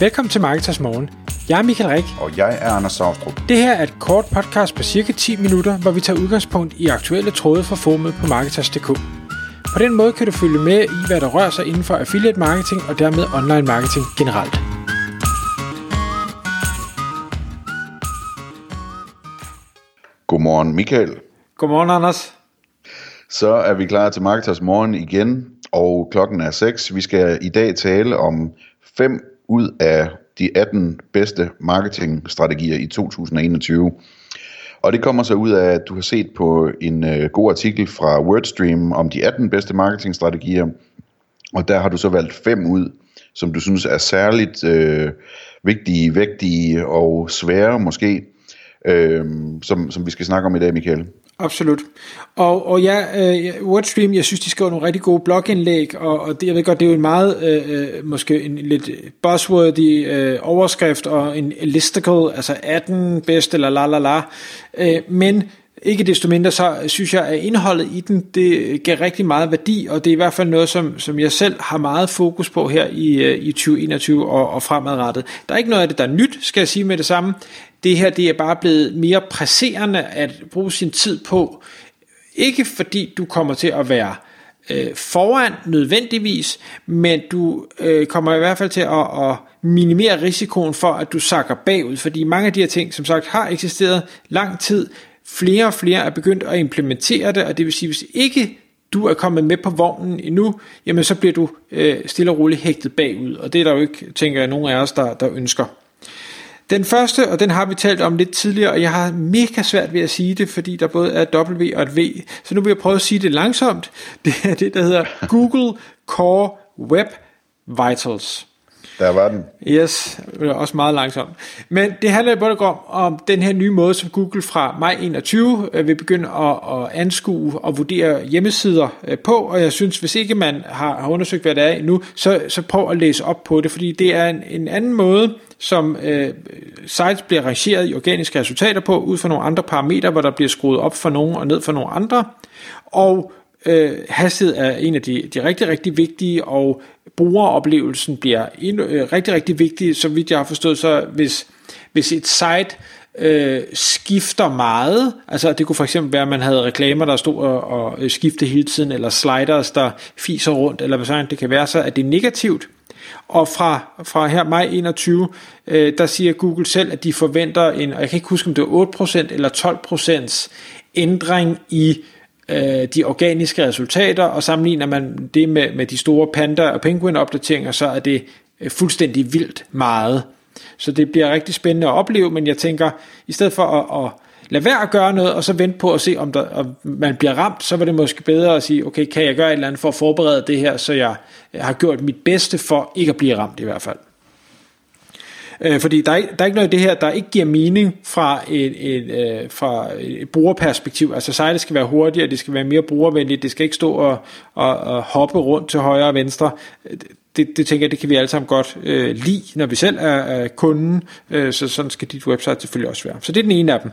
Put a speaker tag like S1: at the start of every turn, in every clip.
S1: Velkommen til Marketers Morgen. Jeg er Michael Rik.
S2: Og jeg er Anders Saustrup.
S1: Det her er et kort podcast på cirka 10 minutter, hvor vi tager udgangspunkt i aktuelle tråde fra formet på Marketers.dk. På den måde kan du følge med i, hvad der rører sig inden for affiliate marketing og dermed online marketing generelt.
S2: Godmorgen Michael.
S1: Godmorgen Anders.
S2: Så er vi klar til Marketers Morgen igen, og klokken er 6. Vi skal i dag tale om fem ud af de 18 bedste marketingstrategier i 2021. Og det kommer så ud af, at du har set på en øh, god artikel fra Wordstream om de 18 bedste marketingstrategier, og der har du så valgt fem ud, som du synes er særligt øh, vigtige, vægtige og svære måske, øh, som, som vi skal snakke om i dag, Michael.
S1: Absolut. Og, og ja, uh, Wordstream, jeg synes, de skriver nogle rigtig gode blogindlæg, og, og det, jeg ved godt, det er jo en meget, uh, måske en lidt buzzwordy uh, overskrift, og en listicle, altså 18 bedst, eller la la la. Uh, men ikke desto mindre, så synes jeg, at indholdet i den, det giver rigtig meget værdi, og det er i hvert fald noget, som, som jeg selv har meget fokus på her i, øh, i 2021 og, og fremadrettet. Der er ikke noget af det, der er nyt, skal jeg sige med det samme. Det her, det er bare blevet mere presserende at bruge sin tid på, ikke fordi du kommer til at være øh, foran nødvendigvis, men du øh, kommer i hvert fald til at, at minimere risikoen for, at du sakker bagud, fordi mange af de her ting, som sagt, har eksisteret lang tid, flere og flere er begyndt at implementere det, og det vil sige, hvis ikke du er kommet med på vognen endnu, jamen så bliver du øh, stille og roligt hægtet bagud, og det er der jo ikke, tænker jeg, nogen af os, der, der ønsker. Den første, og den har vi talt om lidt tidligere, og jeg har mega svært ved at sige det, fordi der både er W og et V, så nu vil jeg prøve at sige det langsomt. Det er det, der hedder Google Core Web Vitals.
S2: Der var den.
S1: Yes, det er også meget langsomt. Men det handler både om, om den her nye måde, som Google fra maj 21 øh, vil begynde at, at anskue og vurdere hjemmesider øh, på, og jeg synes, hvis ikke man har, har undersøgt, hvad det er endnu, så, så prøv at læse op på det, fordi det er en, en anden måde, som øh, sites bliver rangeret i organiske resultater på, ud fra nogle andre parametre, hvor der bliver skruet op for nogle og ned for nogle andre, og øh, hastighed er en af de, de rigtig, rigtig vigtige, og brugeroplevelsen bliver en, øh, rigtig, rigtig vigtig, så vidt jeg har forstået, så hvis, hvis et site øh, skifter meget, altså det kunne for eksempel være, at man havde reklamer, der stod og, og øh, skifte hele tiden, eller sliders, der fiser rundt, eller hvad sådan det kan være, så at det negativt. Og fra, fra her maj 21, øh, der siger Google selv, at de forventer en, og jeg kan ikke huske, om det er 8% eller 12% ændring i øh, Øh, de organiske resultater, og sammenligner man det med, med de store panda- og penguin-opdateringer, så er det øh, fuldstændig vildt meget. Så det bliver rigtig spændende at opleve, men jeg tænker, i stedet for at, at lade være at gøre noget, og så vente på at se, om, der, om man bliver ramt, så var det måske bedre at sige, okay, kan jeg gøre et eller andet for at forberede det her, så jeg øh, har gjort mit bedste for ikke at blive ramt i hvert fald. Øh, fordi der er, der er ikke noget i det her, der ikke giver mening fra et, et, øh, fra et brugerperspektiv. Altså sejlet skal være hurtigere, det skal være mere brugervenligt, det skal ikke stå og, og, og hoppe rundt til højre og venstre det, det tænker jeg, det kan vi alle sammen godt øh, lide, når vi selv er, er kunden, øh, så sådan skal dit website selvfølgelig også være. Så det er den ene af dem.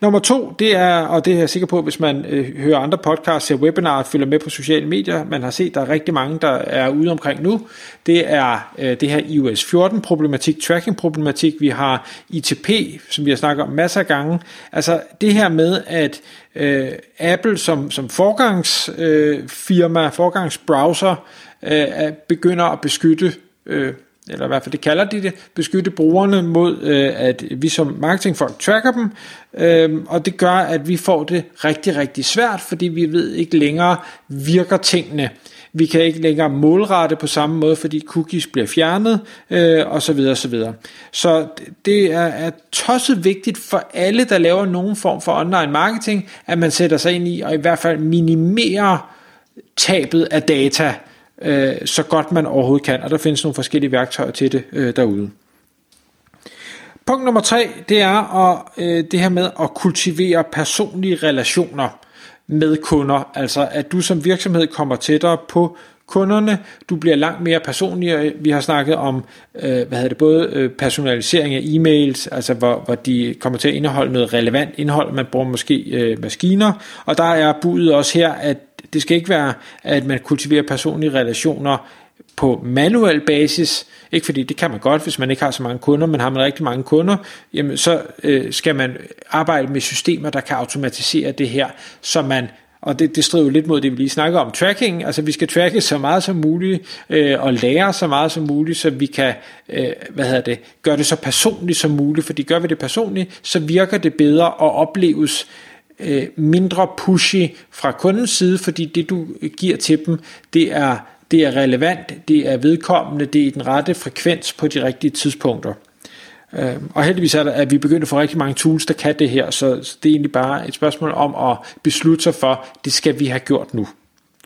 S1: Nummer to, det er, og det er jeg sikker på, hvis man øh, hører andre podcasts, ser webinarer, følger med på sociale medier, man har set, der er rigtig mange, der er ude omkring nu, det er øh, det her iOS 14 problematik, tracking problematik, vi har ITP, som vi har snakket om masser af gange, altså det her med, at øh, Apple som, som forgangsfirma, øh, forgangsbrowser, øh, begynder at beskytte, øh, eller i hvert fald det kalder de det, beskytte brugerne mod, øh, at vi som marketingfolk tracker dem, øh, og det gør, at vi får det rigtig, rigtig svært, fordi vi ved ikke længere, virker tingene. Vi kan ikke længere målrette på samme måde, fordi cookies bliver fjernet, øh, og så videre, så videre. Så det er, er tosset vigtigt for alle, der laver nogen form for online marketing, at man sætter sig ind i, og i hvert fald minimerer tabet af data, øh, så godt man overhovedet kan, og der findes nogle forskellige værktøjer til det øh, derude. Punkt nummer tre, det er at, øh, det her med at kultivere personlige relationer med kunder, altså at du som virksomhed kommer tættere på kunderne, du bliver langt mere personlig, vi har snakket om, øh, hvad hedder det, både øh, personalisering af e-mails, altså hvor, hvor de kommer til at indeholde noget relevant indhold, man bruger måske øh, maskiner, og der er budet også her, at det skal ikke være, at man kultiverer personlige relationer på manuel basis, ikke fordi det kan man godt, hvis man ikke har så mange kunder, men har man rigtig mange kunder, jamen så øh, skal man arbejde med systemer, der kan automatisere det her, så man og det, det strider jo lidt mod det, vi lige snakker om tracking. Altså vi skal tracke så meget som muligt, øh, og lære så meget som muligt, så vi kan øh, hvad hedder det, gøre det så personligt som muligt, fordi gør vi det personligt, så virker det bedre og opleves øh, Øh, mindre pushy fra kundens side, fordi det du giver til dem, det er, det er relevant, det er vedkommende, det er i den rette frekvens på de rigtige tidspunkter. Øh, og heldigvis er, der, at vi begynder at få rigtig mange tools, der kan det her, så, så det er egentlig bare et spørgsmål om at beslutte sig for, det skal vi have gjort nu,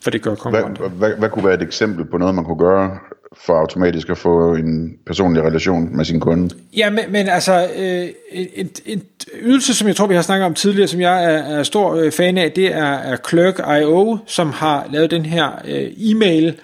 S1: for det gør konkurrenter.
S2: Hvad, hvad, hvad kunne være et eksempel på noget, man kunne gøre for automatisk at få en personlig relation med sin kunde?
S1: Ja, men, men altså, øh, en, en ydelse, som jeg tror, vi har snakket om tidligere, som jeg er, er stor øh, fan af, det er, er Clerk.io, som har lavet den her øh, e-mail, øh,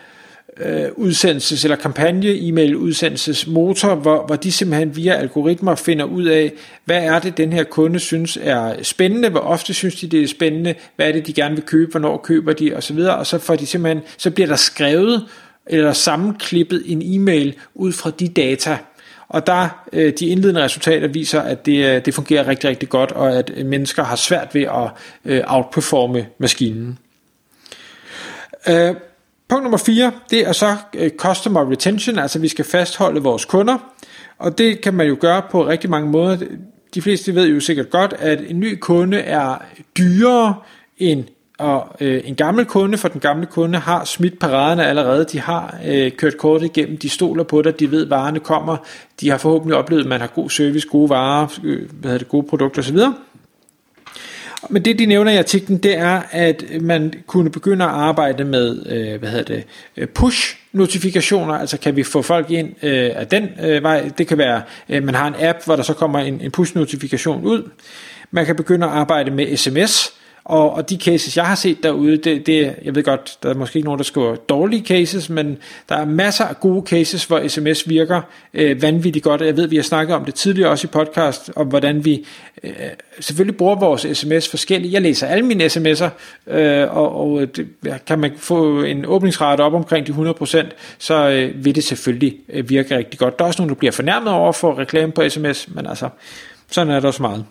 S1: øh, udsendelses- eller kampagne-e-mail udsendelsesmotor, hvor, hvor de simpelthen via algoritmer finder ud af, hvad er det, den her kunde synes er spændende, hvor ofte synes de, det er spændende, hvad er det, de gerne vil købe, hvornår køber de, osv., og så får de simpelthen, så bliver der skrevet eller sammenklippet en e-mail ud fra de data, og der øh, de indledende resultater viser, at det, øh, det fungerer rigtig, rigtig godt, og at mennesker har svært ved at øh, outperforme maskinen. Øh, punkt nummer 4, det er så øh, customer retention, altså vi skal fastholde vores kunder, og det kan man jo gøre på rigtig mange måder. De fleste ved jo sikkert godt, at en ny kunde er dyrere end og øh, en gammel kunde, for den gamle kunde har smidt paraderne allerede, de har øh, kørt kortet igennem, de stoler på dig, de ved, at varerne kommer, de har forhåbentlig oplevet, at man har god service, gode varer, øh, hvad hedder det, gode produkter osv. Men det, de nævner i artiklen, det er, at man kunne begynde at arbejde med, øh, hvad hedder det, øh, push notifikationer, altså kan vi få folk ind øh, af den øh, vej. Det kan være, øh, man har en app, hvor der så kommer en, en push notifikation ud. Man kan begynde at arbejde med sms, og, og de cases, jeg har set derude, det, det, jeg ved godt, der er måske ikke nogen, der skriver dårlige cases, men der er masser af gode cases, hvor sms virker øh, vanvittigt godt. Jeg ved, vi har snakket om det tidligere også i podcast, om hvordan vi øh, selvfølgelig bruger vores sms forskelligt. Jeg læser alle mine sms'er, øh, og, og det, kan man få en åbningsrate op omkring de 100%, så øh, vil det selvfølgelig øh, virke rigtig godt. Der er også nogen, der bliver fornærmet over for reklame på sms, men altså, sådan er der også meget.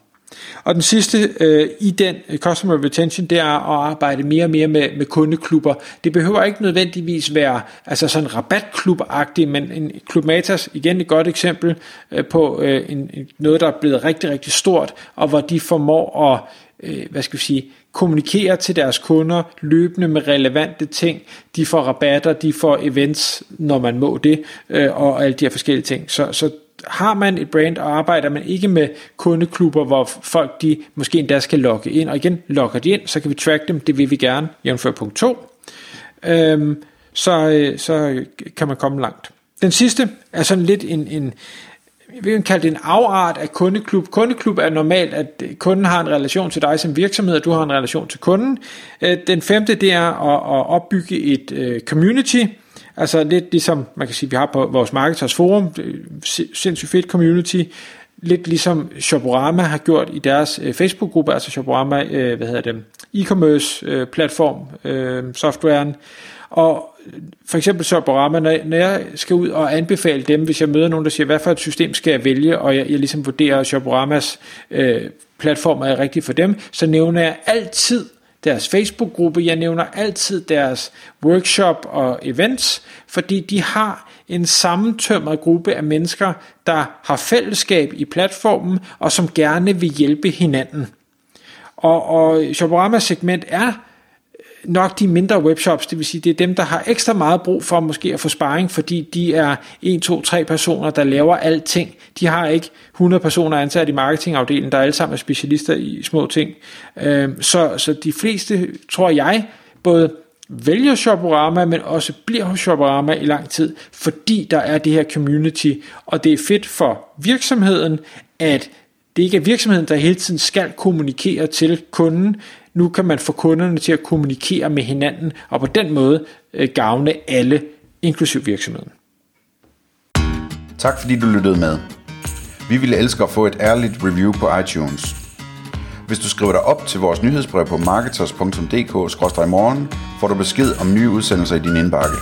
S1: Og den sidste øh, i den øh, customer retention, det er at arbejde mere og mere med, med kundeklubber. Det behøver ikke nødvendigvis være altså sådan rabatklub men en Klub Matas, igen et godt eksempel øh, på øh, en, noget, der er blevet rigtig, rigtig stort, og hvor de formår at, øh, hvad skal vi sige, kommunikere til deres kunder løbende med relevante ting. De får rabatter, de får events, når man må det, øh, og alle de her forskellige ting. Så, så har man et brand, og arbejder man ikke med kundeklubber, hvor folk de måske endda skal logge ind, og igen logger de ind, så kan vi track dem, det vil vi gerne, jævnfør punkt 2, øhm, så, øh, så kan man komme langt. Den sidste er sådan lidt en, en jeg vil kalde det en afart af kundeklub. Kundeklub er normalt, at kunden har en relation til dig som virksomhed, og du har en relation til kunden. Øh, den femte, det er at, at opbygge et øh, community, Altså lidt ligesom, man kan sige, vi har på vores Marketers Forum, sindssygt fedt community, lidt ligesom Shoporama har gjort i deres øh, Facebook-gruppe, altså Shoporama, øh, hvad hedder det, e-commerce øh, platform, øh, softwaren, og for eksempel Shoporama, når, når jeg skal ud og anbefale dem, hvis jeg møder nogen, der siger, hvad for et system skal jeg vælge, og jeg, jeg ligesom vurderer, Shoporamas øh, platform er rigtig for dem, så nævner jeg altid deres Facebook-gruppe, jeg nævner altid deres workshop og events, fordi de har en sammentømret gruppe af mennesker, der har fællesskab i platformen, og som gerne vil hjælpe hinanden. Og, og Shoporama segment er nok de mindre webshops, det vil sige, det er dem, der har ekstra meget brug for måske at få sparring, fordi de er 1, 2, 3 personer, der laver alting. De har ikke 100 personer ansat i marketingafdelingen, der alle sammen er specialister i små ting. Øhm, så, så de fleste, tror jeg, både vælger Shoporama, men også bliver hos Shoporama i lang tid, fordi der er det her community, og det er fedt for virksomheden, at det ikke er virksomheden, der hele tiden skal kommunikere til kunden, nu kan man få kunderne til at kommunikere med hinanden, og på den måde øh, gavne alle, inklusiv virksomheden.
S2: Tak fordi du lyttede med. Vi ville elske at få et ærligt review på iTunes. Hvis du skriver dig op til vores nyhedsbrev på marketers.dk-morgen, får du besked om nye udsendelser i din indbakke.